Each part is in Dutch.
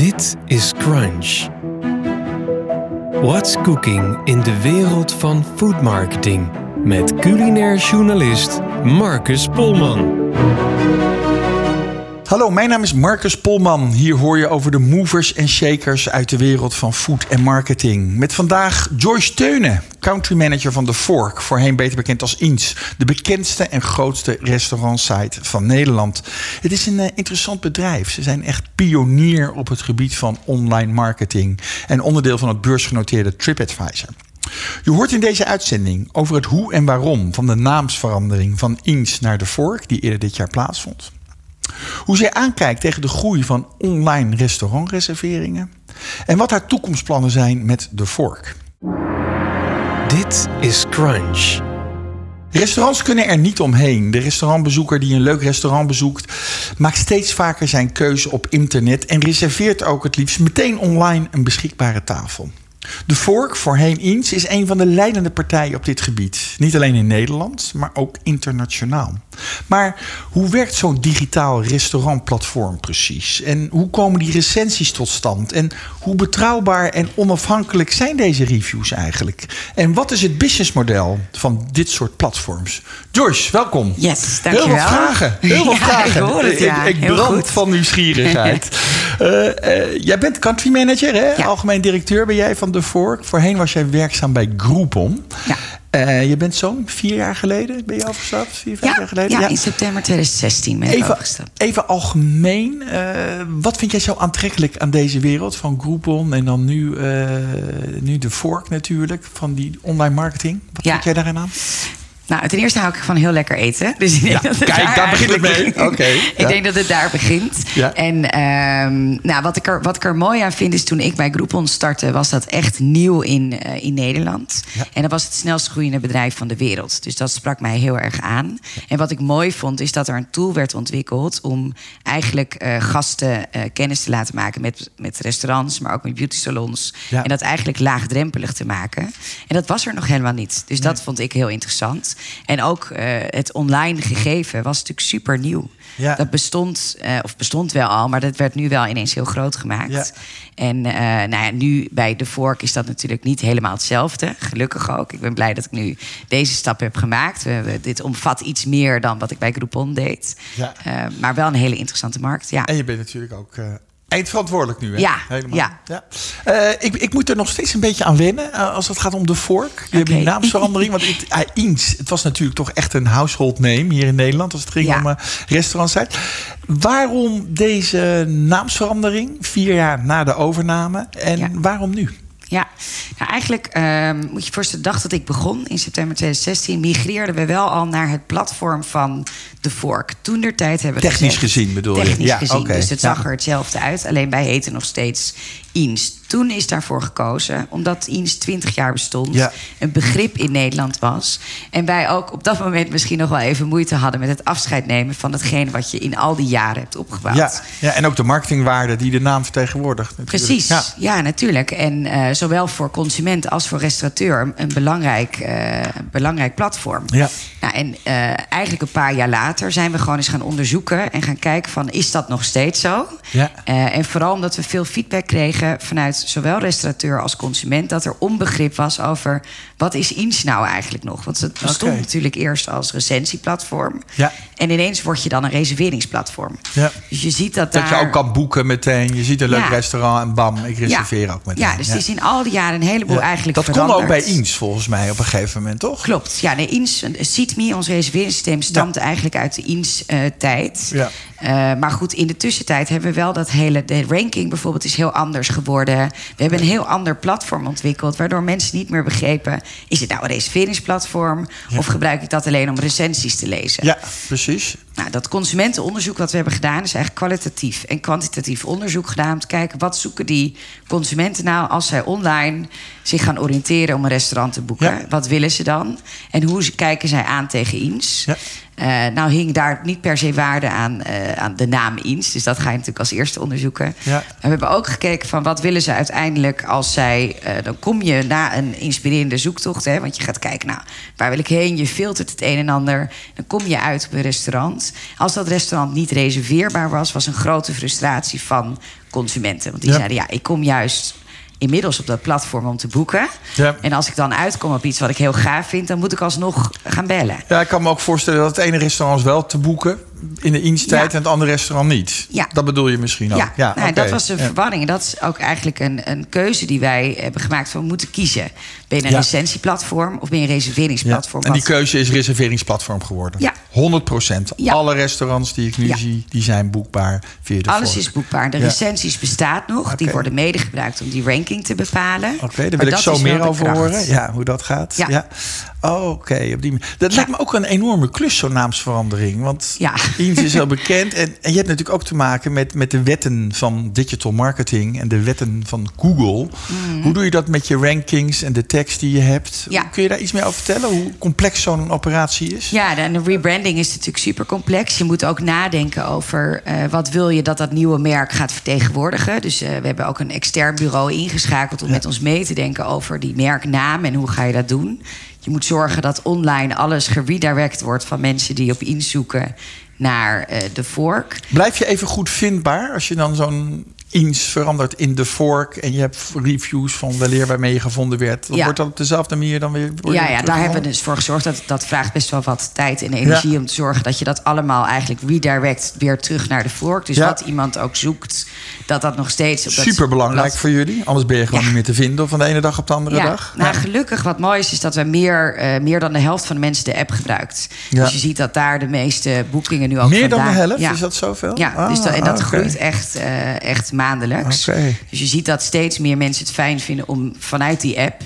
Dit is Crunch. What's cooking in de wereld van food marketing? Met culinair journalist Marcus Polman. Hallo, mijn naam is Marcus Polman. Hier hoor je over de movers en shakers uit de wereld van food en marketing. Met vandaag Joyce Teunen, country manager van The Fork, voorheen beter bekend als Eens, de bekendste en grootste restaurantsite van Nederland. Het is een uh, interessant bedrijf. Ze zijn echt pionier op het gebied van online marketing en onderdeel van het beursgenoteerde TripAdvisor. Je hoort in deze uitzending over het hoe en waarom van de naamsverandering van Eens naar The Fork, die eerder dit jaar plaatsvond. Hoe zij aankijkt tegen de groei van online restaurantreserveringen. En wat haar toekomstplannen zijn met The Fork. Dit is Crunch. Restaurants kunnen er niet omheen. De restaurantbezoeker die een leuk restaurant bezoekt, maakt steeds vaker zijn keuze op internet en reserveert ook het liefst meteen online een beschikbare tafel. De Fork, voorheen Eens, is een van de leidende partijen op dit gebied. Niet alleen in Nederland, maar ook internationaal. Maar hoe werkt zo'n digitaal restaurantplatform precies? En hoe komen die recensies tot stand? En hoe betrouwbaar en onafhankelijk zijn deze reviews eigenlijk? En wat is het businessmodel van dit soort platforms? Joyce, welkom. Yes, dankjewel. Heel veel vragen. Heel veel Ja, vragen. ik hoor het, ja. Ik, brand goed. van nieuwsgierigheid. Eh, eh, jij bent country manager, hè? Ja. algemeen directeur ben jij van The Fork. Voorheen was jij werkzaam bij Groupon. Ja. Eh, je bent zo'n vier jaar geleden, ben je overgestapt? Vier, vijf Ja, jaar geleden? ja, in september 2016 ben ik Even, overgestapt. even algemeen, wat vind jij zo aantrekkelijk aan deze wereld van Groupon en dan nu, eh, nu de Fork natuurlijk, van die online marketing? Wat Ja. vind jij daarin aan? Nou, ten eerste hou ik van heel lekker eten. Dus ik denk Ja, dat het kijk, daar begint het eigenlijk- mee. Oké, ik ja. denk dat het daar begint. Ja. En ehm, nou, wat, ik er, wat ik er mooi aan vind is toen ik bij Groupon startte... was dat echt nieuw in, eh, in Nederland. Ja. En dat was het snelst groeiende bedrijf van de wereld. Dus dat sprak mij heel erg aan. En wat ik mooi vond is dat er een tool werd ontwikkeld... om eigenlijk eh, gasten eh, kennis te laten maken met, met restaurants... maar ook met beauty salons. Ja. En dat eigenlijk laagdrempelig te maken. En dat was er nog helemaal niet. Dus dat vond ik heel interessant. En ook eh, het online gegeven was natuurlijk super nieuw. Ja. Dat bestond, eh, of bestond wel al, maar dat werd nu wel ineens heel groot gemaakt. Ja. En eh, nou ja, nu bij de Fork is dat natuurlijk niet helemaal hetzelfde. Gelukkig ook. Ik ben blij dat ik nu deze stap heb gemaakt. We, dit omvat iets meer dan wat ik bij Groupon deed. Ja. Maar wel een hele interessante markt. Ja. En je bent natuurlijk ook eindverantwoordelijk nu, hè? Ja, Helemaal. ja. Eh, ik, ik moet er nog steeds een beetje aan wennen eh, als het gaat om de vork. Je Oké. naamsverandering. Want het, uh, Eens, het was natuurlijk toch echt een household name hier in Nederland... als het ging Ja. om restaurants. Waarom deze naamsverandering vier jaar na de overname? En Ja. waarom nu? Ja, nou eigenlijk ehm, moet je voorstellen, de dag dat ik begon in september 2016, migreerden we wel al naar het platform van de Fork. Toen der tijd hebben we Technisch gezegd- gezien bedoel je? Technisch Ja, gezien, oké. dus het Ja. zag er hetzelfde uit. Alleen wij heten nog steeds Eens. Toen is daarvoor gekozen, omdat Eens 20 jaar bestond, Ja. een begrip in Nederland was. En wij ook op dat moment misschien nog wel even moeite hadden met het afscheid nemen van hetgene wat je in al die jaren hebt opgebouwd. Ja, ja, en ook de marketingwaarde die de naam vertegenwoordigt. natuurlijk. Precies, Ja. ja, natuurlijk. En eh, zowel voor consument als voor restaurateur een belangrijk, eh, belangrijk platform. Ja. Nou, en eh, eigenlijk een paar jaar later zijn we gewoon eens gaan onderzoeken en gaan kijken van is dat nog steeds zo? Ja. En vooral omdat we veel feedback kregen vanuit zowel restaurateur als consument dat er onbegrip was over wat is Eens nou eigenlijk nog? Want het bestond natuurlijk eerst als recensieplatform. Ja. En ineens word je dan een reserveringsplatform. Ja. Dus je ziet dat, Dat je daar... ook kan boeken meteen. Je ziet een leuk Ja. restaurant en bam, ik reserveer ook meteen. Ja, dus het is in al die jaren een heleboel eigenlijk Dat kon veranderd. ook bij Eens volgens mij op een gegeven moment, toch? Klopt. Ja, nee, Ins, SeatMe, ons reserveringssysteem, stamt eigenlijk uit de Ins-tijd. Ja. Maar goed, in de tussentijd hebben we wel dat hele... De ranking bijvoorbeeld is heel anders geworden. We hebben een heel ander platform ontwikkeld... waardoor mensen niet meer begrepen... is het nou een reserveringsplatform... of gebruik ik dat alleen om recensies te lezen? Ja, precies. Nou, dat consumentenonderzoek wat we hebben gedaan... is eigenlijk kwalitatief en kwantitatief onderzoek gedaan... om te kijken wat zoeken die consumenten nou... als zij online zich gaan oriënteren om een restaurant te boeken. Ja. Wat willen ze dan? En hoe kijken zij aan tegen Eens? Ja. Eh, nou hing daar niet per se waarde aan, eh, aan de naam Ins. Dus dat ga je natuurlijk als eerste onderzoeken. Ja. En we hebben ook gekeken van wat willen ze uiteindelijk als zij... eh, dan kom je na een inspirerende zoektocht. Hè, want je gaat kijken, nou, waar wil ik heen? Je filtert het een en ander. Dan kom je uit op een restaurant. Als dat restaurant niet reserveerbaar was... was een grote frustratie van consumenten. Want die Ja. zeiden, ja, ik kom juist inmiddels op dat platform om te boeken. Ja. En als ik dan uitkom op iets wat ik heel gaaf vind... dan moet ik alsnog gaan bellen. Ja, ik kan me ook voorstellen dat het ene restaurant wel te boeken in de diensttijd Ja. en het andere restaurant niet. Ja. Dat bedoel je misschien ook. Ja, nou, oké. dat was de Ja. verwarring. En dat is ook eigenlijk een, een keuze die wij hebben gemaakt... van we moeten kiezen. Ben je een Ja. recentieplatform of ben je een reserveringsplatform? En die keuze is reserveringsplatform geworden. Ja. 100 procent. Ja. Alle restaurants die ik nu Ja. zie, die zijn boekbaar via de Alles is boekbaar. De Ja. recensies bestaat nog. Die worden mede gebruikt om die ranking te bepalen. Oké, daar Maar wil ik zo meer over horen. Ja, hoe dat gaat. Ja. Oh, Oké, op die. Dat Ja. lijkt me ook een enorme klus, zo'n naamsverandering. Want Ja. Is heel bekend. En, en je hebt natuurlijk ook te maken met, met de wetten van digital marketing en de wetten van Google. Hoe doe je dat met je rankings en de tekst die je hebt? Mhm. Ja. Kun je daar iets meer over vertellen? Hoe complex zo'n operatie is? Ja, en de rebranding is natuurlijk super complex. Je moet ook nadenken over eh, wat wil je dat dat nieuwe merk gaat vertegenwoordigen. Dus eh, we hebben ook een extern bureau ingeschakeld om met ons mee te denken over die merknaam en hoe ga je dat doen. Je moet zorgen dat online alles geredirect wordt van mensen die op inzoeken naar eh, de vork. Blijf je even goed vindbaar als je dan zo'n Ins verandert in de vork en je hebt reviews van weleer waarmee je gevonden werd? Ja. wordt dat op dezelfde manier dan weer. Ja, ja, daar hebben we dus voor gezorgd. Dat, dat vraagt best wel wat tijd en energie Ja. om te zorgen dat je dat allemaal eigenlijk redirect weer terug naar de vork. Dus Ja. wat iemand ook zoekt, dat dat nog steeds op dat Super belangrijk voor jullie. Anders ben je gewoon niet meer te vinden van de ene dag op de andere ja, dag. nou gelukkig wat mooi is, is dat we meer, eh, meer dan de helft van de mensen de app gebruikt. Dus je ziet dat daar de meeste boekingen nu ook Meer dan de helft? Is dat zoveel? Ja, Ah, dus dat, en dat oké. groeit echt, eh, echt maandelijks. Dus je ziet dat steeds meer mensen het fijn vinden om vanuit die app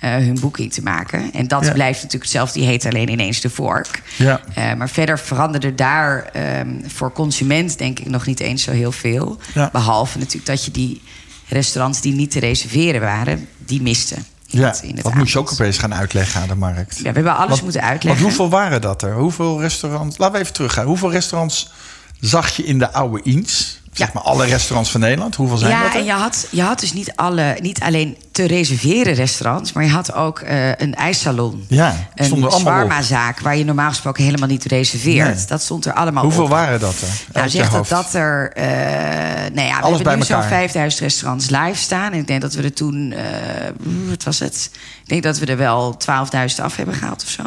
eh, hun boeking te maken. En dat Ja. blijft natuurlijk hetzelfde. Die heet alleen ineens de vork. Ja. Eh, maar verder veranderde daar ehm, voor consument denk ik nog niet eens zo heel veel. Ja. Behalve natuurlijk dat je die restaurants die niet te reserveren waren, die miste. in Ja, het- in het dat moet je ook opeens gaan uitleggen aan de markt. Ja, we hebben alles moeten Want uitleggen. hoeveel waren dat er? Hoeveel restaurants? Laten we even teruggaan. Hoeveel restaurants zag je in de oude Ins? Zeg Ja. maar alle restaurants van Nederland. Hoeveel zijn dat Ja, en je had, je had dus niet, alle, niet alleen te reserveren restaurants, maar je had ook eh, een ijssalon. Ja, een shawarma-zaak waar je normaal gesproken helemaal niet reserveert. Nee. Dat stond er allemaal Hoeveel op. waren dat er? Nou, Uit je zeg dat dat er... eh nou ja, we Alles hebben nu zo'n elkaar. 5000 restaurants live staan. En ik denk dat we er toen... eh, wat was het? Ik denk dat we er wel 12.000 af hebben gehaald of zo.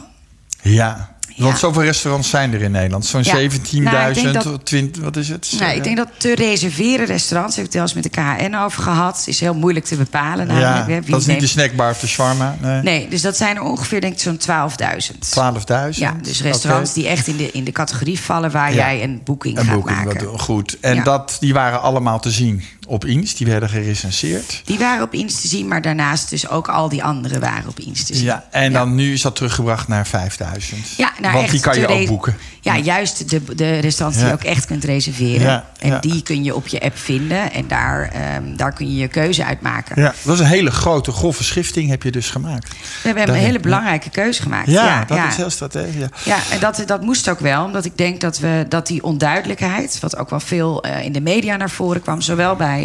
Ja. Want zoveel restaurants zijn er in Nederland. Zo'n Ja. 17.000, Nou, ik denk dat- 20, wat is het? Nou, ik denk dat te reserveren restaurants... heb ik het wel eens met de KN over gehad... is heel moeilijk te bepalen. Ja, namelijk, hè, wie dat is niet de snackbar of de shawarma. Nee. Nee, dus dat zijn er ongeveer denk ik zo'n 12.000. 12.000. Ja, dus restaurants die echt in de, in de categorie vallen... waar jij een boeking Een gaat boeking, maken. wat- goed. En dat, die waren allemaal te zien op Ins. Die werden gerecenseerd. Die waren op Inst te zien, maar daarnaast dus ook al die andere waren op Inst te zien. Ja, en dan nu is dat teruggebracht naar 5000. Ja, nou Want echt die kan je ook boeken. Ja, juist de, de restaurants Ja. die je ook echt kunt reserveren. En die kun je op je app vinden. En daar, ehm, daar kun je je keuze uit maken. Ja, dat is een hele grote, grove schifting heb je dus gemaakt. We hebben een hele belangrijke keuze gemaakt. Ja, dat ja. is heel strategisch. Ja. Ja, en dat, dat moest ook wel. Omdat ik denk dat, we, dat die onduidelijkheid... wat ook wel veel eh, in de media naar voren kwam... zowel bij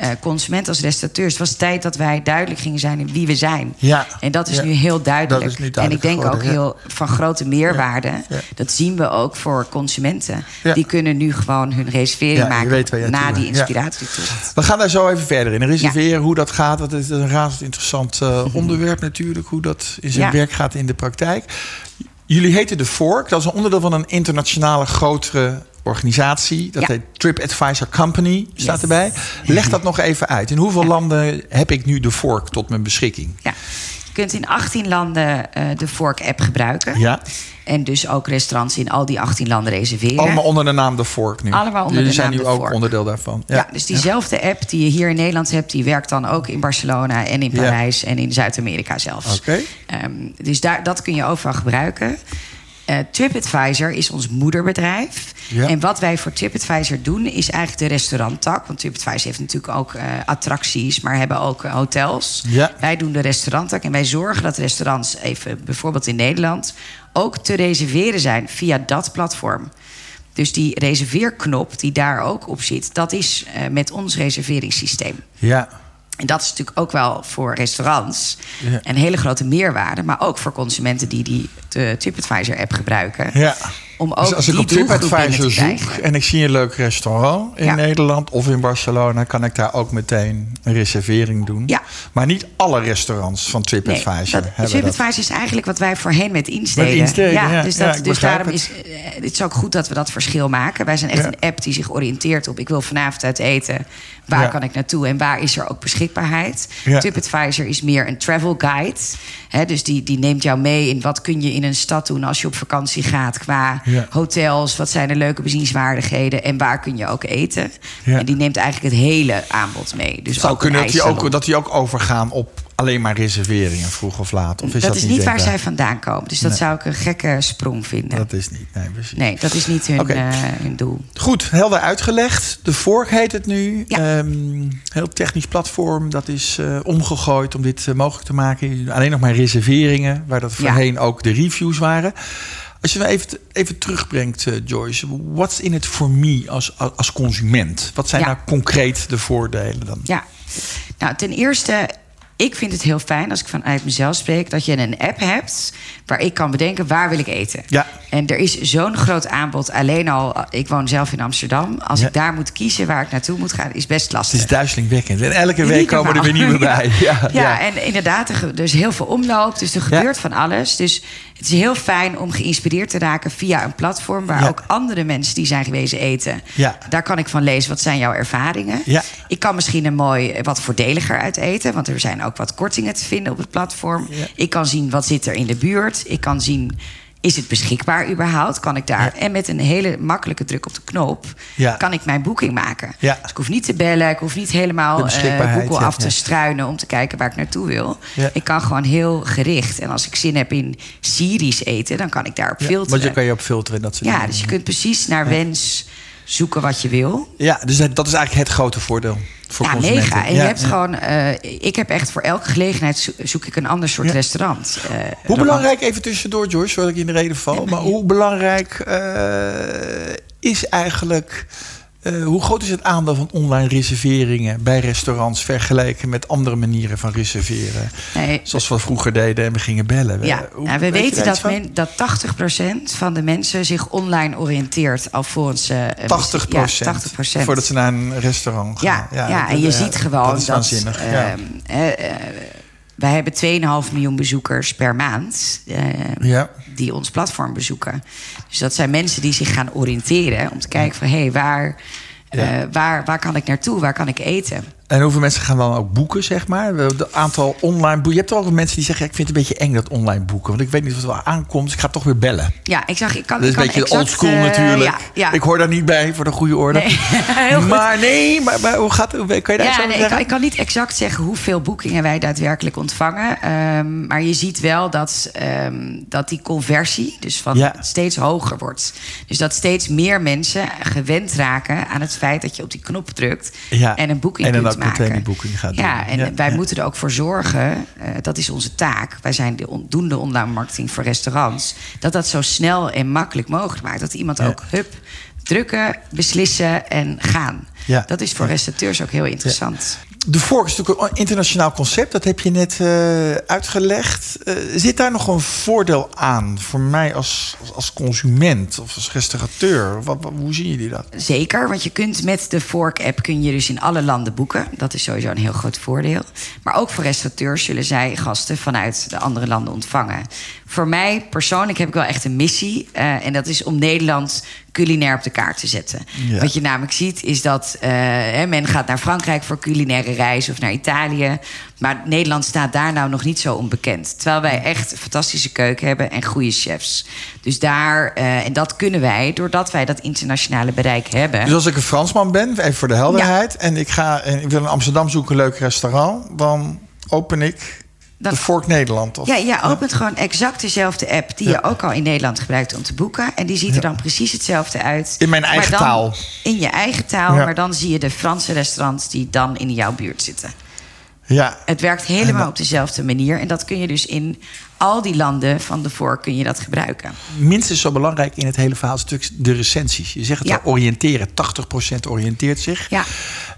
eh consumenten als restaurateurs... het was tijd dat wij duidelijk gingen zijn in wie we zijn. Ja. En dat is Ja. nu heel duidelijk. Dat is nu en ik denk ook ja. heel van grote meerwaarde. Dat zien we ook voor consumenten. Die kunnen nu gewoon hun reservering maken... na die inspiratietocht. We gaan daar zo even verder in. Reserveren, hoe dat gaat. Dat is een razend interessant eh, onderwerp natuurlijk. Hoe dat in zijn werk gaat in de praktijk. Jullie heten The Fork. Dat is een onderdeel van een internationale grotere organisatie. Dat Ja. heet TripAdvisor Company, staat Yes. erbij. Leg dat nog even uit. In hoeveel landen heb ik nu The Fork tot mijn beschikking? Ja. Je kunt in 18 landen eh, de Fork-app gebruiken. Ja, En dus ook restaurants in al die 18 landen reserveren. allemaal onder de naam The Fork nu. Allemaal onder Jullie de zijn naam nu The ook Fork. onderdeel daarvan. Ja, dus diezelfde app die je hier in Nederland hebt, die werkt dan ook in Barcelona en in Ja. Parijs en in Zuid-Amerika zelfs. Oké. Ehm, dus daar, dat kun je overal gebruiken. Eh, TripAdvisor is ons moederbedrijf. Ja. En wat wij voor TripAdvisor doen, is eigenlijk de restauranttak. Want TripAdvisor heeft natuurlijk ook eh, attracties, maar hebben ook eh, hotels. Ja. Wij doen de restauranttak en wij zorgen dat restaurants, even bijvoorbeeld in Nederland, ook te reserveren zijn via dat platform. Dus die reserveerknop die daar ook op zit, dat is met ons reserveringssysteem. Ja. En dat is natuurlijk ook wel voor restaurants Ja. een hele grote meerwaarde. Maar ook voor consumenten die die de TripAdvisor-app gebruiken. Ja. Om ook Dus als ik op TripAdvisor zoek en ik zie een leuk restaurant in Ja. Nederland of in Barcelona, kan ik daar ook meteen een reservering doen. Ja. Maar niet alle restaurants van Nee, TripAdvisor dat, hebben dat. TripAdvisor is eigenlijk wat wij voorheen met insteden. Met Insteden, ja. Dus, dat, dus daarom het. is eh, het is ook goed dat we dat verschil maken. Wij zijn echt een app die zich oriënteert op... ik wil vanavond uit eten, waar kan ik naartoe... en waar is er ook beschikbaarheid. TripAdvisor is meer een travel guide. Hè, dus die, die neemt jou mee in wat kun je in een stad doen... als je op vakantie gaat qua Ja. hotels... wat zijn er leuke bezienswaardigheden en waar kun je ook eten. Ja. En die neemt eigenlijk het hele aanbod mee. Dus zou ook kunnen dat die, ook, dat die ook overgaan op alleen maar reserveringen, vroeg of laat. Of is dat, dat, is niet waar zij vandaan komen. Dus dat Nee. zou ik een gekke sprong vinden. Dat is niet, nee, precies. Nee, dat is niet hun, eh, hun doel. Goed, helder uitgelegd. De Fork heet het nu. Ja. Ehm, heel technisch platform. Dat is eh, omgegooid om dit eh, mogelijk te maken. Alleen nog maar reserveringen, waar dat Ja. voorheen ook de reviews waren. Als je me even, even terugbrengt, eh, Joyce. What's in it for me als, als consument? Wat zijn Ja. nou concreet de voordelen dan? Ja, nou ten eerste, ik vind het heel fijn als ik vanuit mezelf spreek dat je een app hebt waar ik kan bedenken waar wil ik eten. Ja. En er is zo'n groot aanbod. Alleen al, ik woon zelf in Amsterdam. Als Ja. ik daar moet kiezen waar ik naartoe moet gaan, is best Het lastig. is duizelingwekkend. En elke Niet week komen er weer nieuwe bij. Ja, Ja, en inderdaad, er, is heel veel omloop. Dus er gebeurt van alles. Dus het is heel fijn om geïnspireerd te raken via een platform... waar ook andere mensen die zijn geweest eten... Ja. daar kan ik van lezen, wat zijn jouw ervaringen? Ja. Ik kan misschien een mooi, wat voordeliger uit eten... want er zijn ook wat kortingen te vinden op het platform. Ja. Ik kan zien, wat zit er in de buurt? Ik kan zien... Is het beschikbaar überhaupt? Kan ik daar? Ja. En met een hele makkelijke druk op de knop Ja. kan ik mijn boeking maken. Ja. Dus ik hoef niet te bellen, ik hoef niet helemaal eh Google ja, af te struinen om te kijken waar ik naartoe wil. Ik kan gewoon heel gericht. En als ik zin heb in Syrisch eten, dan kan ik daarop filteren. Want je kan je op filteren. Dat soort ja, dingen. dus je kunt precies naar wens zoeken wat je wil. Ja, dus dat is eigenlijk het grote voordeel voor ja, consumenten. mega. En Ja, je hebt ja. gewoon... eh, ik heb echt voor elke gelegenheid zo- zoek ik een ander soort Ja. restaurant. Eh, Hoe belangrijk, even tussendoor, George, zodat ik in de reden val. Maar hoe belangrijk eh, is eigenlijk. Eh, hoe groot is het aandeel van online reserveringen bij restaurants vergeleken met andere manieren van reserveren? Nee, Zoals we vroeger deden en we gingen bellen. Ja, Hoe- nou, we weet weten dat, men, dat 80% van de mensen zich online oriënteert alvorens ze... eh, 80 Ja, 80%. Voordat ze naar een restaurant gaan. Ja, ja, en je ziet gewoon dat dat... is waanzinnig. Wij hebben 2,5 miljoen bezoekers per maand... eh, ja. die ons platform bezoeken. Dus dat zijn mensen die zich gaan oriënteren... om te kijken van, hé, hey, waar, eh, waar, waar kan ik naartoe? Waar kan ik eten? En hoeveel mensen gaan dan ook boeken, zeg maar? Het aantal online boeken. Je hebt toch ook mensen die zeggen... Ja, ik vind het een beetje eng dat online boeken. Want ik weet niet wat er wel aankomt. Dus ik ga toch weer bellen. Ja, ik zag... Ik kan, Dat is ik een beetje exact, old school eh, natuurlijk. ja, ja. Ik hoor daar niet bij voor de goede orde. Nee, heel goed. Maar nee, maar, maar hoe gaat het? Kan je daar Ja, over nee, ik, kan, ik kan niet exact zeggen hoeveel boekingen wij daadwerkelijk ontvangen. Ehm, maar je ziet wel dat, ehm, dat die conversie dus van steeds hoger wordt. Dus dat steeds meer mensen gewend raken aan het feit dat je op die knop drukt en een boeking kunt maken. meteen die boeking gaat doen. Ja, en Ja, wij ja. moeten er ook voor zorgen, eh, dat is onze taak. Wij zijn de on- doen de online marketing voor restaurants. Dat dat zo snel en makkelijk mogelijk maakt. Dat iemand ook hup, drukken, beslissen en gaan. Ja. Dat is voor restaurateurs ook heel interessant. De Fork is natuurlijk een internationaal concept. Dat heb je net eh, uitgelegd. Eh, zit daar nog een voordeel aan voor mij als, als, als consument of als restaurateur? Wat- hoe zien jullie dat? Zeker, want je kunt met de Fork-app kun je dus in alle landen boeken. Dat is sowieso een heel groot voordeel. Maar ook voor restaurateurs zullen zij gasten vanuit de andere landen ontvangen. Voor mij persoonlijk heb ik wel echt een missie. eh, en dat is om Nederland culinair op de kaart te zetten. Ja. Wat je namelijk ziet is dat eh, men gaat naar Frankrijk voor culinaire reis of naar Italië. Maar Nederland staat daar nou nog niet zo onbekend. Terwijl wij echt een fantastische keuken hebben en goede chefs. Dus daar, eh, en dat kunnen wij doordat wij dat internationale bereik hebben. Dus als ik een Fransman ben, even voor de helderheid, en ik ga en ik wil in Amsterdam zoeken een leuk restaurant, dan open ik Dan- de Fork Nederland? Of? Ja, je opent gewoon exact dezelfde app die je ook al in Nederland gebruikt om te boeken. En die ziet er dan precies hetzelfde uit. In mijn eigen dan taal. In je eigen taal, maar dan zie je de Franse restaurants die dan in jouw buurt zitten. Ja. Het werkt helemaal op dezelfde manier. En dat kun je dus in al die landen van de voor kun je dat gebruiken. Minstens zo belangrijk in het hele verhaal is natuurlijk de recensies. Je zegt het Ja. al, oriënteren. 80% oriënteert zich. Ja.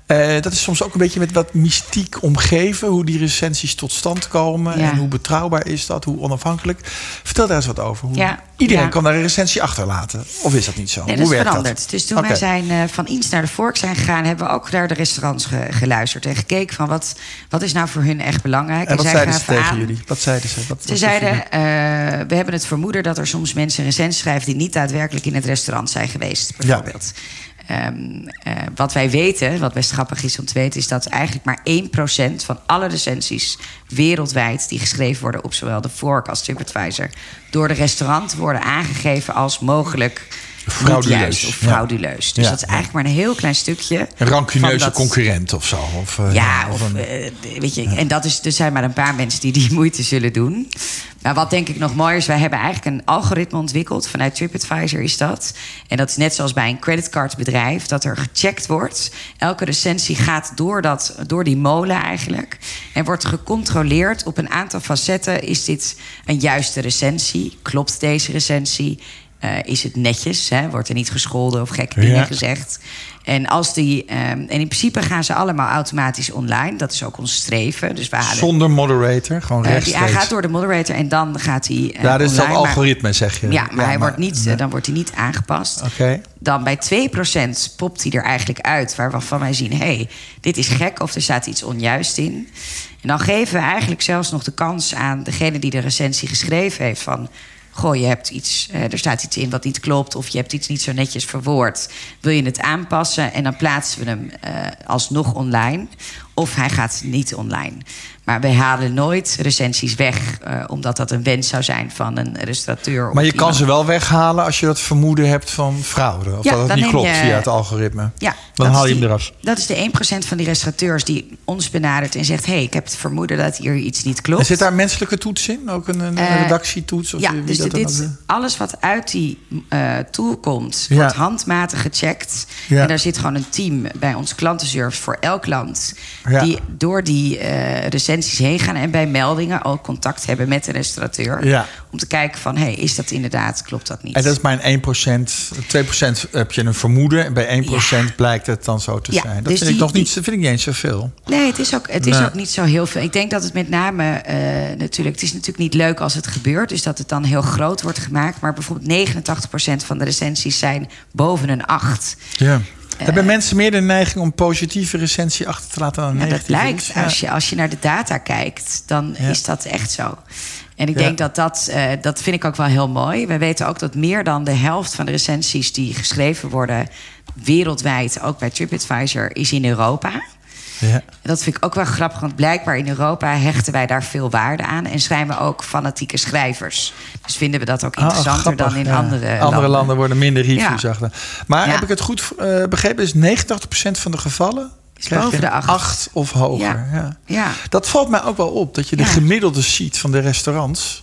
Eh, dat is soms ook een beetje met wat mystiek omgeven. Hoe die recensies tot stand komen. Ja. En hoe betrouwbaar is dat? Hoe onafhankelijk. Vertel daar eens wat over. Hoe Ja. Iedereen Ja. kan daar een recensie achterlaten. Of is dat niet zo? Nee, hoe dat is werkt veranderd. dat? Dus toen wij zijn eh, van Iets naar de Vork zijn gegaan... hebben we ook naar de restaurants ge- geluisterd en gekeken... van wat, wat is nou voor hun echt belangrijk. En wat zij zeiden ze tegen aan- jullie? Wat zeiden ze? Wat, Ze wat zeiden, eh, we hebben het vermoeden dat er soms mensen recensies schrijven... die niet daadwerkelijk in het restaurant zijn geweest, bijvoorbeeld. Ehm, eh, wat wij weten, wat best grappig is om te weten... is dat eigenlijk maar 1% van alle recensies wereldwijd... die geschreven worden op zowel de Fork als TripAdvisor... door de restaurant worden aangegeven als mogelijk... Frauduleus. juist of Ja. frauduleus. Dus Ja, dat is eigenlijk maar een heel klein stukje. Een rancuneuze dat- concurrent of zo? Of, eh, ja, of, een- eh, weet je, en dat is, er zijn maar een paar mensen die die moeite zullen doen. Maar wat denk ik nog mooier is, wij hebben eigenlijk een algoritme ontwikkeld. Vanuit TripAdvisor is dat. En dat is net zoals bij een creditcardbedrijf, dat er gecheckt wordt. Elke recensie gaat door, dat, door die molen eigenlijk. En wordt gecontroleerd op een aantal facetten. Is dit een juiste recensie? Klopt deze recensie? Eh, is het netjes? Hè? Wordt er niet gescholden of gekke dingen Ja. gezegd? En, als die, ehm, en in principe gaan ze allemaal automatisch online. Dat is ook ons streven. Dus we Zonder moderator, gewoon eh, rechtstreeks. hij gaat door de moderator en dan gaat hij. eh, ja, dat is dat maar- algoritme, zeg je. Ja, maar, hij wordt niet, nee. eh, dan wordt hij niet aangepast. Oké. Dan bij 2% popt hij er eigenlijk uit, waarvan wij zien: hé, hey, dit is gek of er staat iets onjuist in. En dan geven we eigenlijk zelfs nog de kans aan degene die de recensie geschreven heeft: van. Goh, je hebt iets, eh, er staat iets in wat niet klopt, of je hebt iets niet zo netjes verwoord. Wil je het aanpassen? En dan plaatsen we hem eh, alsnog online. Of hij gaat niet online. Maar wij halen nooit recensies weg, eh, omdat dat een wens zou zijn van een restaurateur. Maar je kan ze wel weghalen als je dat vermoeden hebt van fraude. Of Ja, dat het niet klopt je- via het algoritme. Ja, Dan haal je hem eraf. Dat is de 1% van die restaurateurs die ons benadert en zegt: Hé, hey, ik heb het vermoeden dat hier iets niet klopt. En zit daar menselijke toets in? Ook een, een Eh, redactietoets? Of ja, wie dus dat dan dit, alles wat uit die eh, tool komt, Ja. wordt handmatig gecheckt. Ja. En daar zit gewoon een team bij ons klantenservice voor elk land. Ja. Die door die eh, recensies heen gaan en bij meldingen ook contact hebben met de restaurateur. Ja. Om te kijken van, hé, hey, is dat inderdaad, klopt dat niet? En dat is maar een 1%. 2% heb je een vermoeden. En bij 1% blijkt het dan zo te zijn. Dat dus vind, ik nog niet, die- vind ik niet eens zoveel. Nee, het is ook, het is Nee. ook niet zo heel veel. Ik denk dat het met name eh, natuurlijk... Het is natuurlijk niet leuk als het gebeurt. Dus dat het dan heel groot wordt gemaakt. Maar bijvoorbeeld 89% van de recensies zijn boven een 8. Ja. Hebben mensen meer de neiging om positieve recensie achter te laten dan dat negatieve? blijkt. Ja. Als, je, als je naar de data kijkt, dan Ja. is dat echt zo. En ik denk dat dat, eh, dat vind ik ook wel heel mooi. We weten ook dat meer dan de helft van de recensies die geschreven worden wereldwijd, ook bij TripAdvisor, is in Europa. Ja. En dat vind ik ook wel grappig, want blijkbaar in Europa hechten wij daar veel waarde aan. En zijn we ook fanatieke schrijvers. Dus vinden we dat ook Ah, interessanter dan in ja. andere, Andere landen. worden minder reviews Ja. achter. Maar heb ik het goed eh, begrepen? Is 89% van de gevallen boven de acht. 8 of hoger. Ja. Ja. Ja. Dat valt mij ook wel op. Dat je de gemiddelde ziet van de restaurants.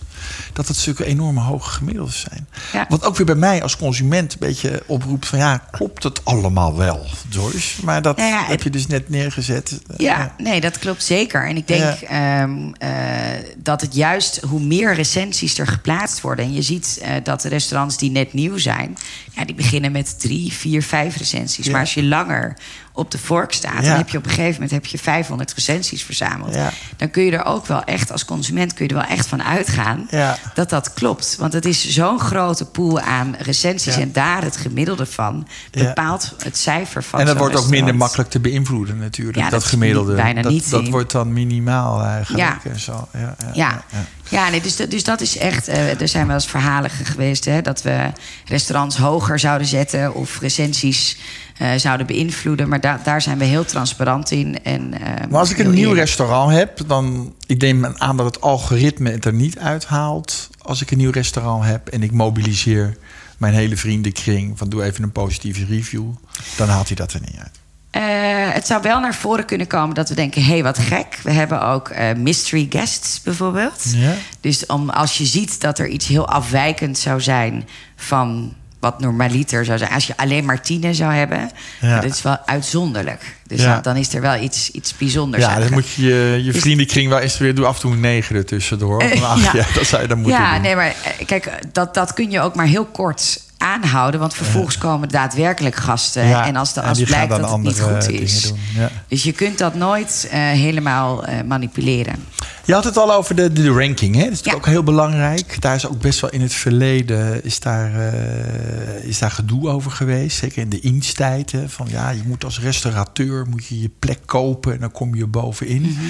Dat het zulke enorme hoge gemiddeldes zijn. Ja. Wat ook weer bij mij als consument een beetje oproept van ja, klopt het allemaal wel, Joyce? Maar dat Nou ja, heb je dus net neergezet. Ja, nee, dat klopt zeker. En ik denk ehm, eh, dat het juist hoe meer recensies er geplaatst worden. En je ziet eh, dat de restaurants die net nieuw zijn, ja, die beginnen met drie, vier, vijf recensies. Ja. Maar als je langer op de vork staat, Ja. dan heb je op een gegeven moment heb je 500 recensies verzameld. Ja. Dan kun je er ook wel echt als consument kun je er wel echt van uitgaan Ja. dat dat klopt. Want het is zo'n grote pool aan recensies en daar het gemiddelde van bepaalt het cijfer van. En dat wordt ook minder makkelijk te beïnvloeden natuurlijk. Ja, dat, dat gemiddelde. bijna dat, niet dat wordt dan minimaal eigenlijk. Ja. En zo. Ja, ja, Ja, nee, dus, dat- dus dat is echt. eh, er zijn wel eens verhalen ge- geweest hè, dat we restaurants hoger zouden zetten of recensies eh, zouden beïnvloeden. Maar da- daar zijn we heel transparant in. En, eh, Maar als ik een nieuw eerlijk. restaurant heb, dan ik neem aan dat het algoritme het er niet uithaalt. Als ik een nieuw restaurant heb en ik mobiliseer mijn hele vriendenkring van doe even een positieve review, dan haalt hij dat er niet uit. Eh, het zou wel naar voren kunnen komen dat we denken: hé, hey, wat gek. We hebben ook eh, mystery guests bijvoorbeeld. Ja. Dus om, als je ziet dat er iets heel afwijkend zou zijn van wat normaliter zou zijn. Als je alleen Martine zou hebben, Ja. dat is wel uitzonderlijk. Dus Ja. dan, is er wel iets, iets bijzonders Ja, dan moet je je, je vriendenkring wel eens weer... Doe af en toe een negen ertussendoor. Eh, Van acht, ja. ja. dat zou je dan moeten ja, doen. nee, maar kijk, dat, dat kun je ook maar heel kort aanhouden. Want vervolgens komen daadwerkelijk gasten. Ja, En als, de, als blijkt dat het niet goed is. doen, ja. Dus je kunt dat nooit eh, helemaal eh, manipuleren. Je had het al over de, de ranking. Hè? Dat is natuurlijk Ja. ook heel belangrijk. Daar is ook best wel in het verleden is daar, eh, is daar gedoe over geweest. Zeker in de Inns-tijd. hè, Van ja, je moet als restaurateur moet je je plek kopen en dan kom je bovenin. Mhm.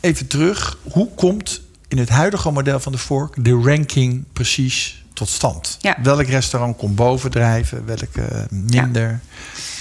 Even terug. Hoe komt in het huidige model van de Vork de ranking precies tot stand? Ja. Welk restaurant komt bovendrijven? Welke minder?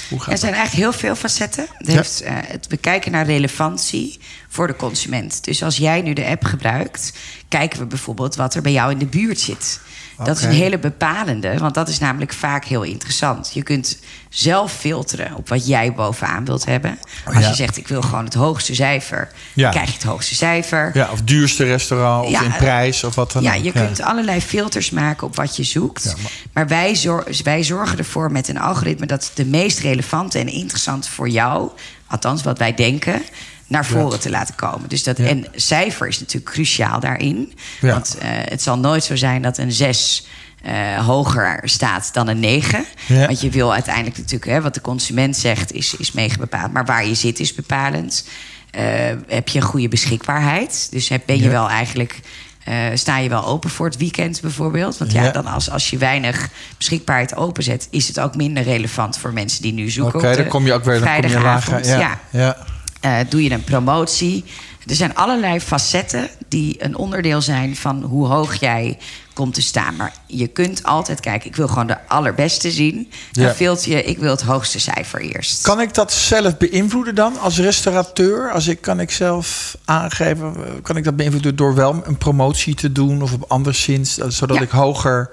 Hoe gaat Er zijn eigenlijk heel veel facetten. Het, Ja. heeft, eh, het bekijken naar relevantie voor de consument. Dus als jij nu de app gebruikt, kijken we bijvoorbeeld wat er bij jou in de buurt zit. Dat is een hele bepalende, want dat is namelijk vaak heel interessant. Je kunt zelf filteren op wat jij bovenaan wilt hebben. Als Oh, Ja. je zegt, ik wil gewoon het hoogste cijfer, Ja. dan krijg je het hoogste cijfer. Ja, of duurste restaurant, of Ja, in prijs, of wat dan Ja, ook. je kunt allerlei filters maken op wat je zoekt. Ja, maar- maar wij, zor- wij zorgen ervoor met een algoritme dat de meest relevante en interessante voor jou, althans wat wij denken, naar voren te laten komen. Dus dat, Ja. En cijfer is natuurlijk cruciaal daarin. Ja. Want eh, het zal nooit zo zijn dat een 6 eh, hoger staat dan een 9. Ja. Want je wil uiteindelijk natuurlijk, hè, wat de consument zegt, is, is mega bepaald. Maar waar je zit is bepalend. Eh, heb je een goede beschikbaarheid? Dus heb, ben je wel eigenlijk. sta je wel open voor het weekend bijvoorbeeld? Want ja, Ja. dan als, als je weinig beschikbaarheid openzet, is het ook minder relevant voor mensen die nu zoeken. Oké, dan kom je ook weer vrijdagavond. lager. Ja. Ja. Eh, doe je een promotie? Er zijn allerlei facetten die een onderdeel zijn van hoe hoog jij komt te staan. Maar je kunt altijd kijken, ik wil gewoon de allerbeste zien. Dan Ja. je, ik wil het hoogste cijfer eerst. Kan ik dat zelf beïnvloeden dan als restaurateur? Als ik, kan ik zelf aangeven, kan ik dat beïnvloeden door wel een promotie te doen of op anderszins, zodat Ja. ik hoger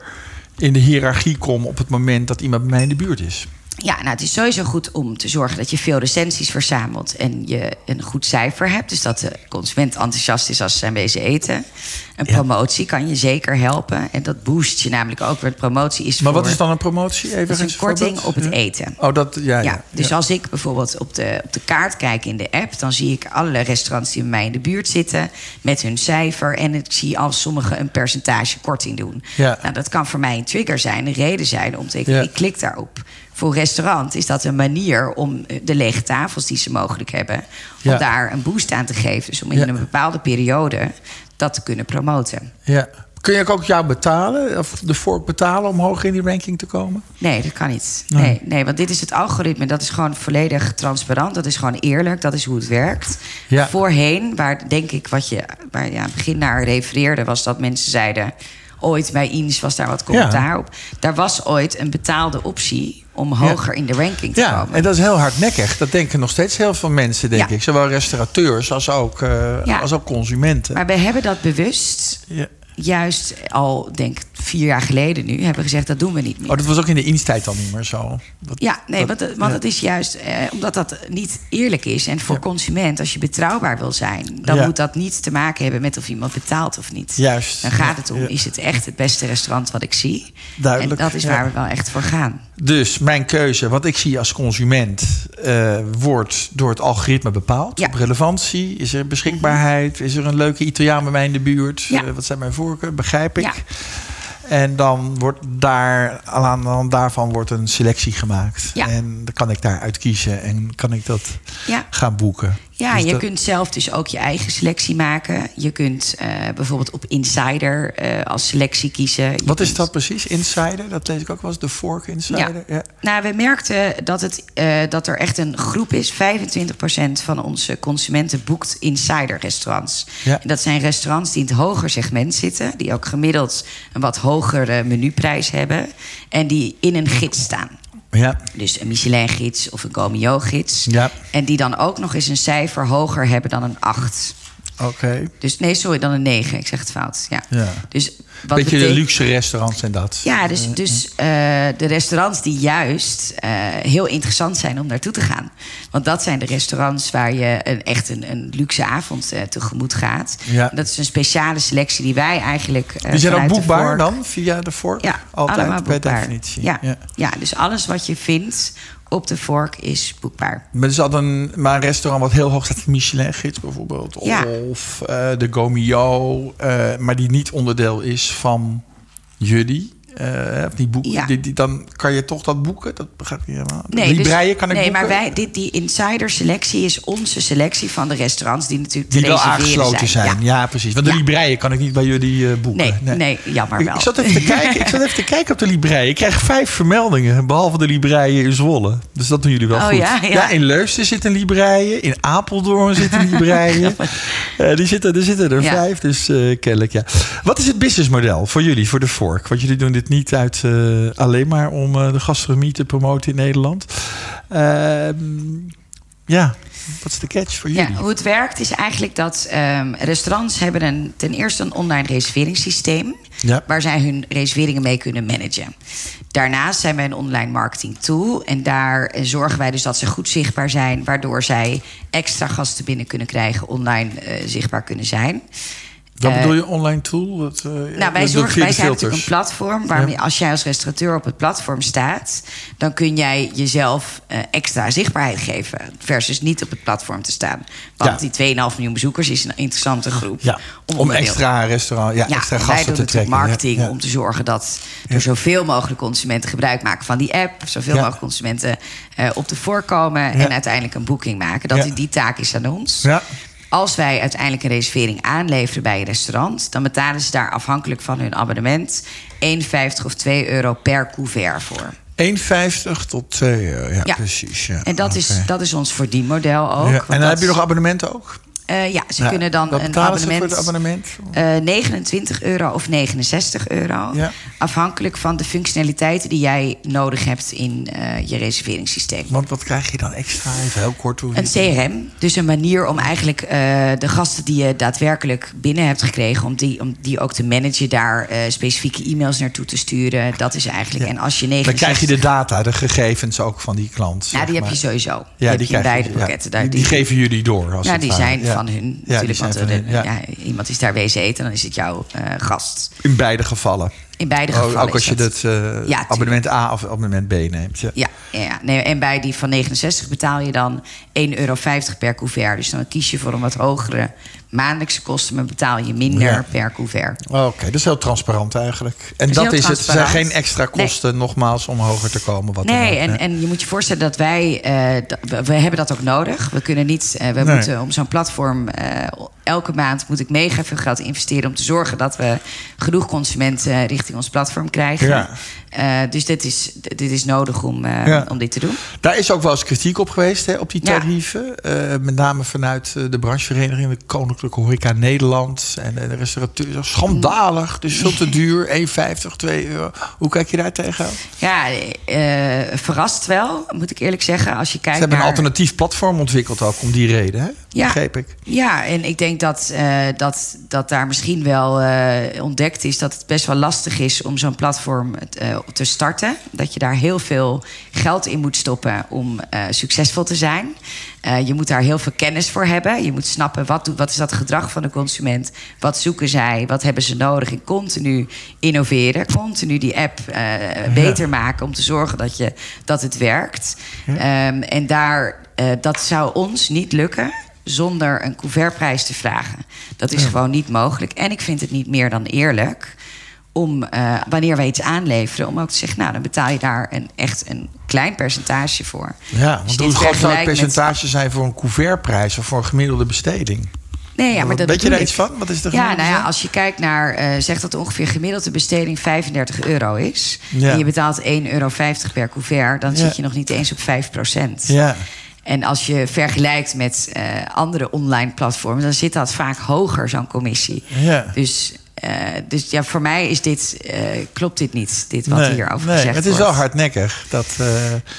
in de hiërarchie kom op het moment dat iemand bij mij in de buurt is? Ja, nou, het is sowieso goed om te zorgen dat je veel recensies verzamelt en je een goed cijfer hebt. Dus dat de consument enthousiast is als ze zijn wezen eten. Een Ja. promotie kan je zeker helpen. En dat boost je namelijk ook. Want promotie is Maar wat is dan een promotie? Even Dat is eens een korting op het Ja. eten. Oh, dat, ja, ja. Ja, dus als ik bijvoorbeeld op de, op de kaart kijk in de app, dan zie ik allerlei restaurants die bij mij in de buurt zitten met hun cijfer. En ik zie al sommigen een percentage korting doen. Ja. Nou, dat kan voor mij een trigger zijn, een reden zijn om te denken, ik klik daarop. Voor restaurant is dat een manier om eh, de lege tafels die ze mogelijk hebben, om Ja. daar een boost aan te geven. Dus om in Ja. een bepaalde periode dat te kunnen promoten. ja. Kun je ook jou betalen, of de vork betalen om hoger in die ranking te komen? Nee, dat kan niet. Nee. Nee. Nee, want dit is het algoritme. Dat is gewoon volledig transparant. Dat is gewoon eerlijk. Dat is hoe het werkt. Ja. Voorheen, waar denk ik wat je waar je aan het begin naar refereerde... was dat mensen zeiden... ooit bij Ines was daar wat commentaar op. Daar was ooit een betaalde optie... om hoger in de ranking te Ja, komen. en dat is heel hardnekkig. Dat denken nog steeds heel veel mensen, denk ik. Zowel restaurateurs als ook, eh, als ook consumenten. Maar we hebben dat bewust... Ja. juist al, denk ik, vier jaar geleden nu... hebben gezegd, dat doen we niet meer. Oh, dat was ook in de instijd al niet meer zo. Dat- Ja, nee, dat- want, het- want ja. het is juist eh, omdat dat niet eerlijk is. En voor Ja. consument, als je betrouwbaar wil zijn, dan Ja. moet dat niets te maken hebben met of iemand betaalt of niet. Juist. Dan gaat Ja, het om, ja. is het echt het beste restaurant wat ik zie? Duidelijk, En dat is ja. waar we wel echt voor gaan. Dus mijn keuze, wat ik zie als consument, eh, wordt door het algoritme bepaald. Ja. Op relevantie, is er beschikbaarheid, is er een leuke Italiaan bij mij in de buurt? Ja. Eh, wat zijn mijn voorkeuren? Begrijp ik. En dan wordt daar, aan de hand daarvan wordt een selectie gemaakt. Ja. En dan kan ik daaruit kiezen en kan ik dat Ja. gaan boeken. Ja, Dus je dat- kunt zelf dus ook je eigen selectie maken. Je kunt eh, bijvoorbeeld op Insider eh, als selectie kiezen. Je Wat is dat precies? Insider? Dat lees ik ook wel eens. De Fork Insider? Ja. Nou, we merkten dat, het, eh, dat er echt een groep is. 25% van onze consumenten boekt insider restaurants. Ja. En dat zijn restaurants die in het hoger segment zitten. Die ook gemiddeld een wat hogere menuprijs hebben. En die in een gids staan. Ja. Dus een Michelin-gids of een Gomio-gids. Ja. En die dan ook nog eens een cijfer hoger hebben dan een 8. Oké. Dus nee, sorry, dan een 9. Ik zeg het fout. Ja. Ja. Dus wat Beetje de luxe restaurants en dat. Ja, dus, dus eh, de restaurants die juist eh, heel interessant zijn om naartoe te gaan. Want dat zijn de restaurants waar je een, echt een, een luxe avond eh, tegemoet gaat. Ja. Dat is een speciale selectie die wij eigenlijk. Die zijn ook boekbaar dan via de vork? Ja, Altijd allemaal per boekbaar. definitie. Ja. Ja. Ja. dus alles wat je vindt op de vork is boekbaar. Maar er is altijd een, maar een restaurant wat heel hoog staat, Michelin-gids bijvoorbeeld. Ja. Of eh, de Gomio, eh, maar die niet onderdeel is van jullie. Eh, of die boeken, Ja. die, die- dan kan je toch dat boeken? Dat begrijp ik helemaal. Nee, Libreien dus, kan ik nee boeken? maar wij, dit, die insider selectie is onze selectie van de restaurants die natuurlijk die wel aangesloten zijn. Ja. Ja, precies. Want de Ja. Libreien kan ik niet bij jullie eh, boeken. Nee, nee, jammer wel. ik zat even te kijken. Ik zat even te kijken op de Libreien. Ik krijg vijf vermeldingen, behalve de Libreien in Zwolle. Dus dat doen jullie wel Oh, goed. ja, ja. in Leusden zit een Libreien. In Apeldoorn zit een Libreien. Eh, die zitten, er zitten er vijf, dus kennelijk ja. Wat is het businessmodel voor jullie, voor de Fork? Want jullie doen dit niet uit eh, alleen maar om eh, de gastronomie te promoten in Nederland. Ehm, ja, wat is de catch voor Ja, jullie? hoe het werkt is eigenlijk dat ehm, restaurants hebben een, ten eerste een online reserveringssysteem... Ja. waar zij hun reserveringen mee kunnen managen. Daarnaast zijn wij een online marketing tool... en daar zorgen wij dus dat ze goed zichtbaar zijn... waardoor zij extra gasten binnen kunnen krijgen... online eh, zichtbaar kunnen zijn. Wat Eh, bedoel je, online tool? Dat, eh, Nou, dat wij, doet zorgen, via wij zijn natuurlijk een platform waarmee Ja. als jij als restaurateur op het platform staat, dan kun jij jezelf eh, extra zichtbaarheid geven. Versus niet op het platform te staan. Want Ja. die 2,5 miljoen bezoekers is een interessante groep. Ja, om onderdeel- extra restaurant, ja, extra wij gasten doen te trekken. marketing om te zorgen dat er zoveel mogelijk consumenten gebruik maken van die app. Zoveel mogelijk consumenten op de voorkomen en uiteindelijk een boeking maken. Dat die, die taak is aan ons. Als wij uiteindelijk een reservering aanleveren bij een restaurant, dan betalen ze daar afhankelijk van hun abonnement 1,50 of 2 euro per couvert voor. 1,50 tot 2 euro. Ja, Ja. precies. Ja. En dat, is, dat is ons verdienmodel ook. Ja, En dan heb je nog abonnementen ook? Eh, ja, ze Ja. kunnen dan een abonnement... voor het abonnement? eh, 29 euro of 69 euro. Ja. Afhankelijk van de functionaliteiten die jij nodig hebt in eh, je reserveringssysteem. Want wat krijg je dan extra? Even heel kort. Hoe Een CRM, dus een manier om eigenlijk eh, de gasten die je daadwerkelijk binnen hebt gekregen, om die, om die ook te managen, daar eh, specifieke e-mails naartoe te sturen. Dat is eigenlijk. Ja. En als je Dan 69. krijg je de data, de gegevens ook van die klant. Ja, die heb je sowieso. Ja, die heb die je in beide pakketten. Daar, Die, die geven jullie door. Als ja, die zijn Ja. van hun. Ja, die Natuurlijk, zijn want van hun, iemand is daar wezen eten, dan is het jouw gast. In beide gevallen. In beide Ook- gevallen. ook als je dat. dat eh, Ja, abonnement A of abonnement B neemt. Ja. Ja, ja. Nee, en bij die van 69 betaal je dan 1,50 euro per couvert. Dus dan kies je voor een wat hogere maandelijkse kosten, maar betaal je minder Ja. per couvert. Oké, dat is heel transparant eigenlijk. En is dat is het. Er zijn geen extra kosten, nogmaals, om hoger te komen. Wat Nee, ook. en, en je moet je voorstellen dat wij, eh, dat- we, hebben dat ook nodig. We kunnen niet, eh, we Nee. moeten om zo'n platform, eh, elke maand moet ik mega veel geld investeren om te zorgen dat we genoeg consumenten richting ons platform krijgen. Ja. Eh, dus dit is, dit is nodig om, eh, Ja. om dit te doen. Daar is ook wel eens kritiek op geweest, hè, op die Ja. tarieven. Eh, met name vanuit eh, de branchevereniging, de Koninklijke Horeca Nederland en eh, de restaurateurs. Schandalig, is veel te duur, 1,50, 2 euro. Hoe kijk je daar tegenaan? Ja, eh, verrast wel, moet ik eerlijk zeggen. Als je Ze kijkt hebben een alternatief platform ontwikkeld ook om die reden, hè? Ja. Begreep ik. Ja, en ik denk dat, eh, dat, dat daar misschien wel eh, ontdekt is dat het best wel lastig is om zo'n platform eh, te starten. Dat je daar heel veel geld in moet stoppen om succesvol te zijn. Eh, je moet daar heel veel kennis voor hebben. Je moet snappen wat, wat is dat gedrag van de consument? Wat zoeken zij? Wat hebben ze nodig? En continu innoveren. Continu die app eh, beter maken om te zorgen dat, je, dat het werkt. Ehm, en daar, eh, dat zou ons niet lukken zonder een couvertprijs te vragen. Dat is gewoon niet mogelijk. En ik vind het niet meer dan eerlijk om, eh, wanneer wij iets aanleveren... om ook te zeggen, nou, dan betaal je daar een, echt een klein percentage voor. Ja, want hoe dit groot zou het met- percentage zijn voor een couvertprijs of voor een gemiddelde besteding? Nee, ja, maar dat Weet je daar ik. iets van? Wat is de Ja, nou ja, als je kijkt naar, eh zegt dat ongeveer gemiddelde besteding 35 euro is. Ja. En je betaalt 1,50 euro per couvert, dan Ja. zit je nog niet eens op 5% Ja. En als je vergelijkt met eh, andere online platforms, dan zit dat vaak hoger, zo'n commissie. Ja. Dus eh, dus ja, voor mij is dit, eh, klopt dit niet, dit wat nee, hierover nee, gezegd Het is wordt. wel hardnekkig, dat uh,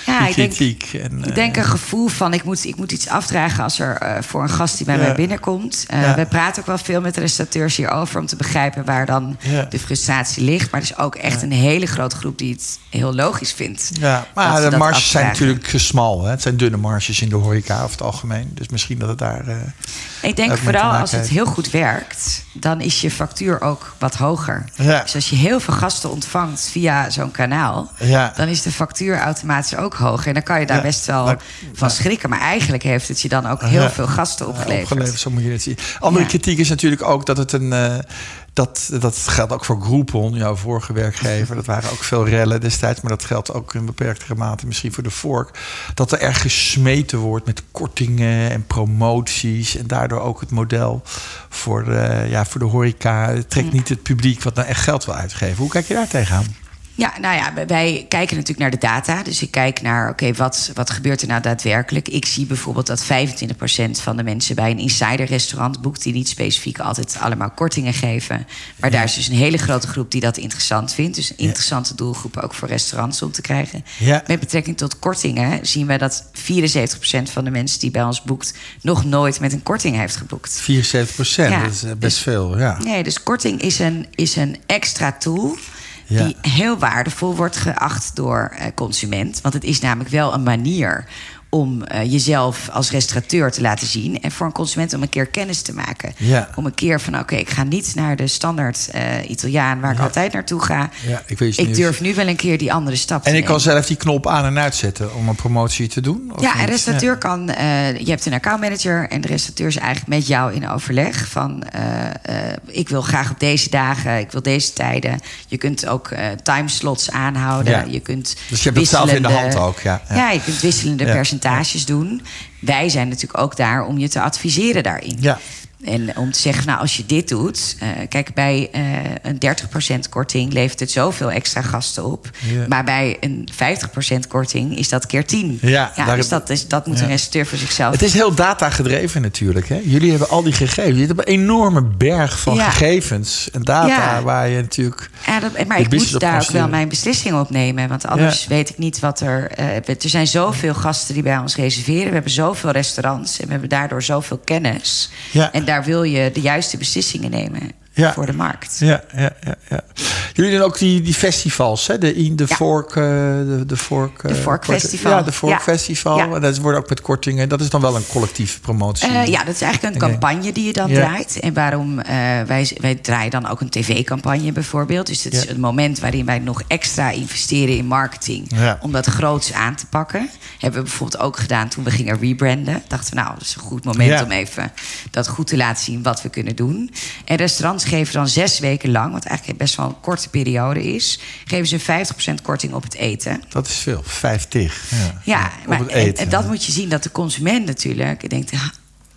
Ja, die ik denk- kritiek. en, Ik denk eh, een gevoel van ik moet, ik moet iets afdragen als er eh, voor een gast die bij Ja. mij binnenkomt. Eh, Ja. We praten ook wel veel met de restaurateurs hierover om te begrijpen waar dan de frustratie ligt. Maar er is ook echt een hele grote groep die het heel logisch vindt. Ja, maar de marges zijn natuurlijk smal. Hè? Het zijn dunne marges in de horeca over het algemeen. Dus misschien dat het daar... eh, Ik denk vooral als het heel goed werkt, dan is je factuur ook wat hoger. Ja. Dus als je heel veel gasten ontvangt via zo'n kanaal, Ja. dan is de factuur automatisch ook hoger. En dan kan je daar Ja. best wel Maar- van schrikken. Maar eigenlijk heeft het je dan ook heel veel gasten opgeleverd. opgeleverd. Zo moet je het zien. Andere kritiek is natuurlijk ook dat het een... eh, dat, dat geldt ook voor Groupon, jouw vorige werkgever. Dat waren ook veel rellen destijds. Maar dat geldt ook in beperktere mate misschien voor de Vork. Dat er erg gesmeten wordt met kortingen en promoties. En daardoor ook het model voor, eh, ja, voor de horeca. Trekt niet het publiek wat nou echt geld wil uitgeven. Hoe kijk je daar tegenaan? Ja, nou ja, wij- wij kijken natuurlijk naar de data. Dus ik kijk naar, oké, wat, wat gebeurt er nou daadwerkelijk? Ik zie bijvoorbeeld dat 25% van de mensen bij een insider-restaurant boekt... die niet specifiek altijd allemaal kortingen geven. Maar daar is dus een hele grote groep die dat interessant vindt. Dus een interessante doelgroep ook voor restaurants om te krijgen. Ja. Met betrekking tot kortingen zien we dat 74% van de mensen die bij ons boekt... nog nooit met een korting heeft geboekt. 74 procent, Ja. dat is eh, best veel. Ja. Nee, dus korting is een, is een extra tool Die heel waardevol wordt geacht door eh, consument. Want het is namelijk wel een manier om eh, jezelf als restaurateur te laten zien... en voor een consument om een keer kennis te maken. Ja. Om een keer van, oké, ik ga niet naar de standaard eh, Italiaan... waar ik altijd naartoe ga. Ja, ik weet ik durf nu wel een keer die andere stap te En ik kan zelf die knop aan en uitzetten om een promotie te doen? of Ja, niet? een restaurateur kan. eh, je hebt een accountmanager en de restaurateur is eigenlijk met jou in overleg. Van ik wil graag op deze dagen, ik wil deze tijden. Je kunt ook timeslots aanhouden. Je kunt Dus je hebt het zelf in de hand ook, ja. Ja. Je kunt wisselende Ja. Percentages doen. Wij zijn natuurlijk ook daar om je te adviseren daarin. Ja. En om te zeggen, nou, als je dit doet... eh, kijk, bij eh, een 30% korting levert het zoveel extra gasten op. Ja. Maar bij een 50% korting is dat keer 10. Ja, dus dat, is, dat moet Ja. een restaurateur voor zichzelf Het is heel data gedreven natuurlijk. Hè? Jullie hebben al die gegevens. Je hebt een enorme berg van gegevens en data waar je natuurlijk. Ja, dat, maar ik moet daar ook wel mijn beslissing op nemen. Want anders weet ik niet wat er... eh, er zijn zoveel gasten die bij ons reserveren. We hebben zoveel restaurants. En we hebben daardoor zoveel kennis. Ja. En daar wil je de juiste beslissingen nemen Ja. voor de markt. Ja, ja, ja, ja. Jullie doen ook die, die festivals, hè? De, in de Ja. Fork, eh, de, de Fork, eh, De Fork korting- Festival. Ja, de Fork Ja. Festival. En dat wordt ook met kortingen. Dat is dan wel een collectieve promotie. Eh, ja, dat is eigenlijk een campagne die je dan draait. En waarom eh, wij, wij draaien dan ook een tv-campagne bijvoorbeeld. Dus dat is een moment waarin wij nog extra investeren in marketing. Om dat groots aan te pakken. Hebben we bijvoorbeeld ook gedaan toen we gingen rebranden. Dachten we, nou, dat is een goed moment om even dat goed te laten zien wat we kunnen doen. En restaurants geven dan zes weken lang, wat eigenlijk best wel een korte periode is, geven ze 50% korting op het eten. Dat is veel. 50. Ja, Ja, op maar het en, eten. en dat moet je zien dat de consument natuurlijk denkt. "Ah,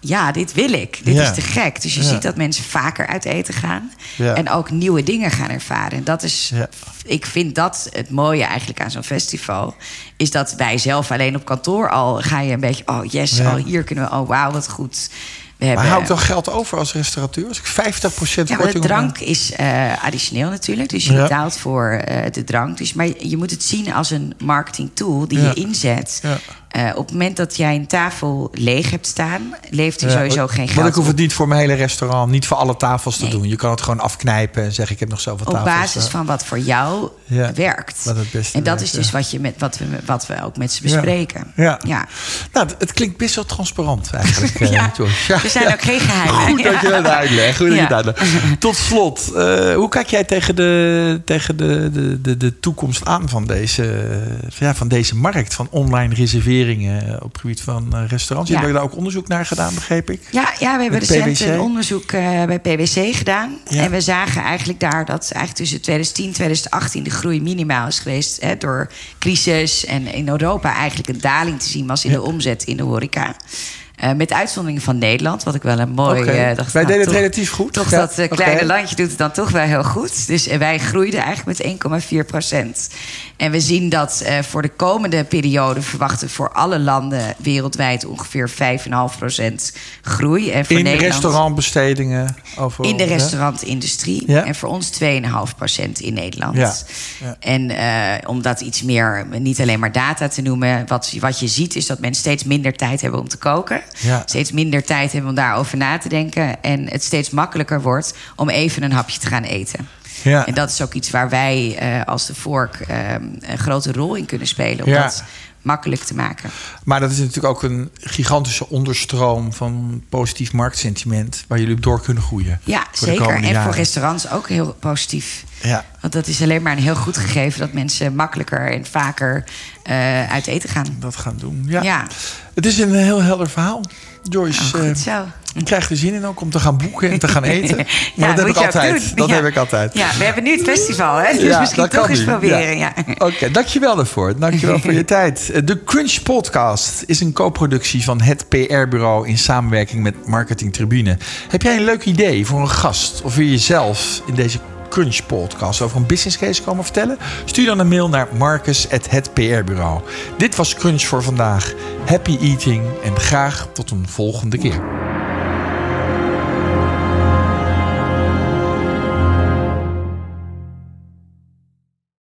Ja, dit wil ik. Dit Ja. is te gek. Dus je Ja. ziet dat mensen vaker uit eten gaan. Ja. En ook nieuwe dingen gaan ervaren. En dat is, Ja. ik vind dat het mooie eigenlijk aan zo'n festival. Is dat wij zelf alleen op kantoor al ga je een beetje. Oh yes, Ja. oh, hier kunnen we. Oh wauw, wat goed. Maar hou ik dan geld over als restaurateur? Als ik 50% ja, maar de korting drank is eh, additioneel natuurlijk. Dus je Ja. betaalt voor eh, de drank. Dus, maar je moet het zien als een marketing tool die Ja. je inzet. Eh, op het moment dat jij een tafel leeg hebt staan, levert hij Ja, sowieso geen Want geld ik hoef het op. niet voor mijn hele restaurant, niet voor alle tafels te Nee. doen. Je kan het gewoon afknijpen en zeggen: Ik heb nog zoveel Op tafels. basis eh. van wat voor jou Ja, werkt. wat het beste en dat werkt, is dus ja. wat, je met, wat, we, wat we ook met ze bespreken. Ja. ja. Nou, het- klinkt best wel transparant eigenlijk, eh, Ja, er zijn ook geen geheimen. Goed dat je dat uitlegt. Goed dat je dat uitlegt. Tot slot, eh, hoe kijk jij tegen, de, tegen de, de, de, de toekomst aan van deze, ja, van deze markt? Van online reserveringen op het gebied van eh, restaurants? Ja. Jullie hebben daar ook onderzoek naar gedaan, begreep ik? Ja, ja, we hebben recent een onderzoek eh, bij PwC gedaan. Ja. En we zagen eigenlijk daar dat eigenlijk tussen 2010 en 2018 de groei minimaal is geweest. Hè, door crisis en in Europa eigenlijk een daling te zien was in Ja. de omzet in de horeca. Uh, met uitzondering van Nederland, wat ik wel een mooi... Okay. dacht, wij nou, deden toch, het relatief goed. Toch Ja, dat uh, kleine landje doet het dan toch wel heel goed. Dus wij groeiden eigenlijk met 1,4 procent. En we zien dat uh, voor de komende periode verwachten voor alle landen wereldwijd ongeveer 5,5 procent groei. En voor In Nederland, restaurantbestedingen in de restaurantindustrie. Ja. En voor ons 2,5 procent in Nederland. Ja. Ja. En uh, om dat iets meer, niet alleen maar data te noemen... Wat, wat je ziet is dat mensen steeds minder tijd hebben om te koken. Steeds minder tijd hebben om daarover na te denken. En het steeds makkelijker wordt om even een hapje te gaan eten. Ja. En dat is ook iets waar wij uh, als de Vork uh, een grote rol in kunnen spelen. Om Ja. dat makkelijk te maken. Maar dat is natuurlijk ook een gigantische onderstroom van positief marktsentiment waar jullie op door kunnen groeien. Ja, zeker. En voor restaurants ook heel positief. Ja. Want dat is alleen maar een heel goed gegeven dat mensen makkelijker en vaker uh, uit eten gaan. Dat gaan doen. Ja. Ja. Het is een heel helder verhaal. Joyce, Oh, goed eh, zo. ik krijg er zin in ook om te gaan boeken en te gaan eten. Maar Ja, dat heb ik altijd. doen. Dat Ja. heb ik altijd. Ja, we hebben nu het festival, hè? Dus Ja, misschien toch eens proberen. Ja. Oké, dankjewel daarvoor. Dankjewel voor je tijd. Eh, De Crunch Podcast is een co-productie van het PR-bureau in samenwerking met Marketing Tribune. Heb jij een leuk idee voor een gast of wil je zelf in deze Crunch Podcast over een business case komen vertellen? Stuur dan een mail naar marcus@hetprbureau. Dit was Crunch voor vandaag. Happy eating en graag tot een volgende keer.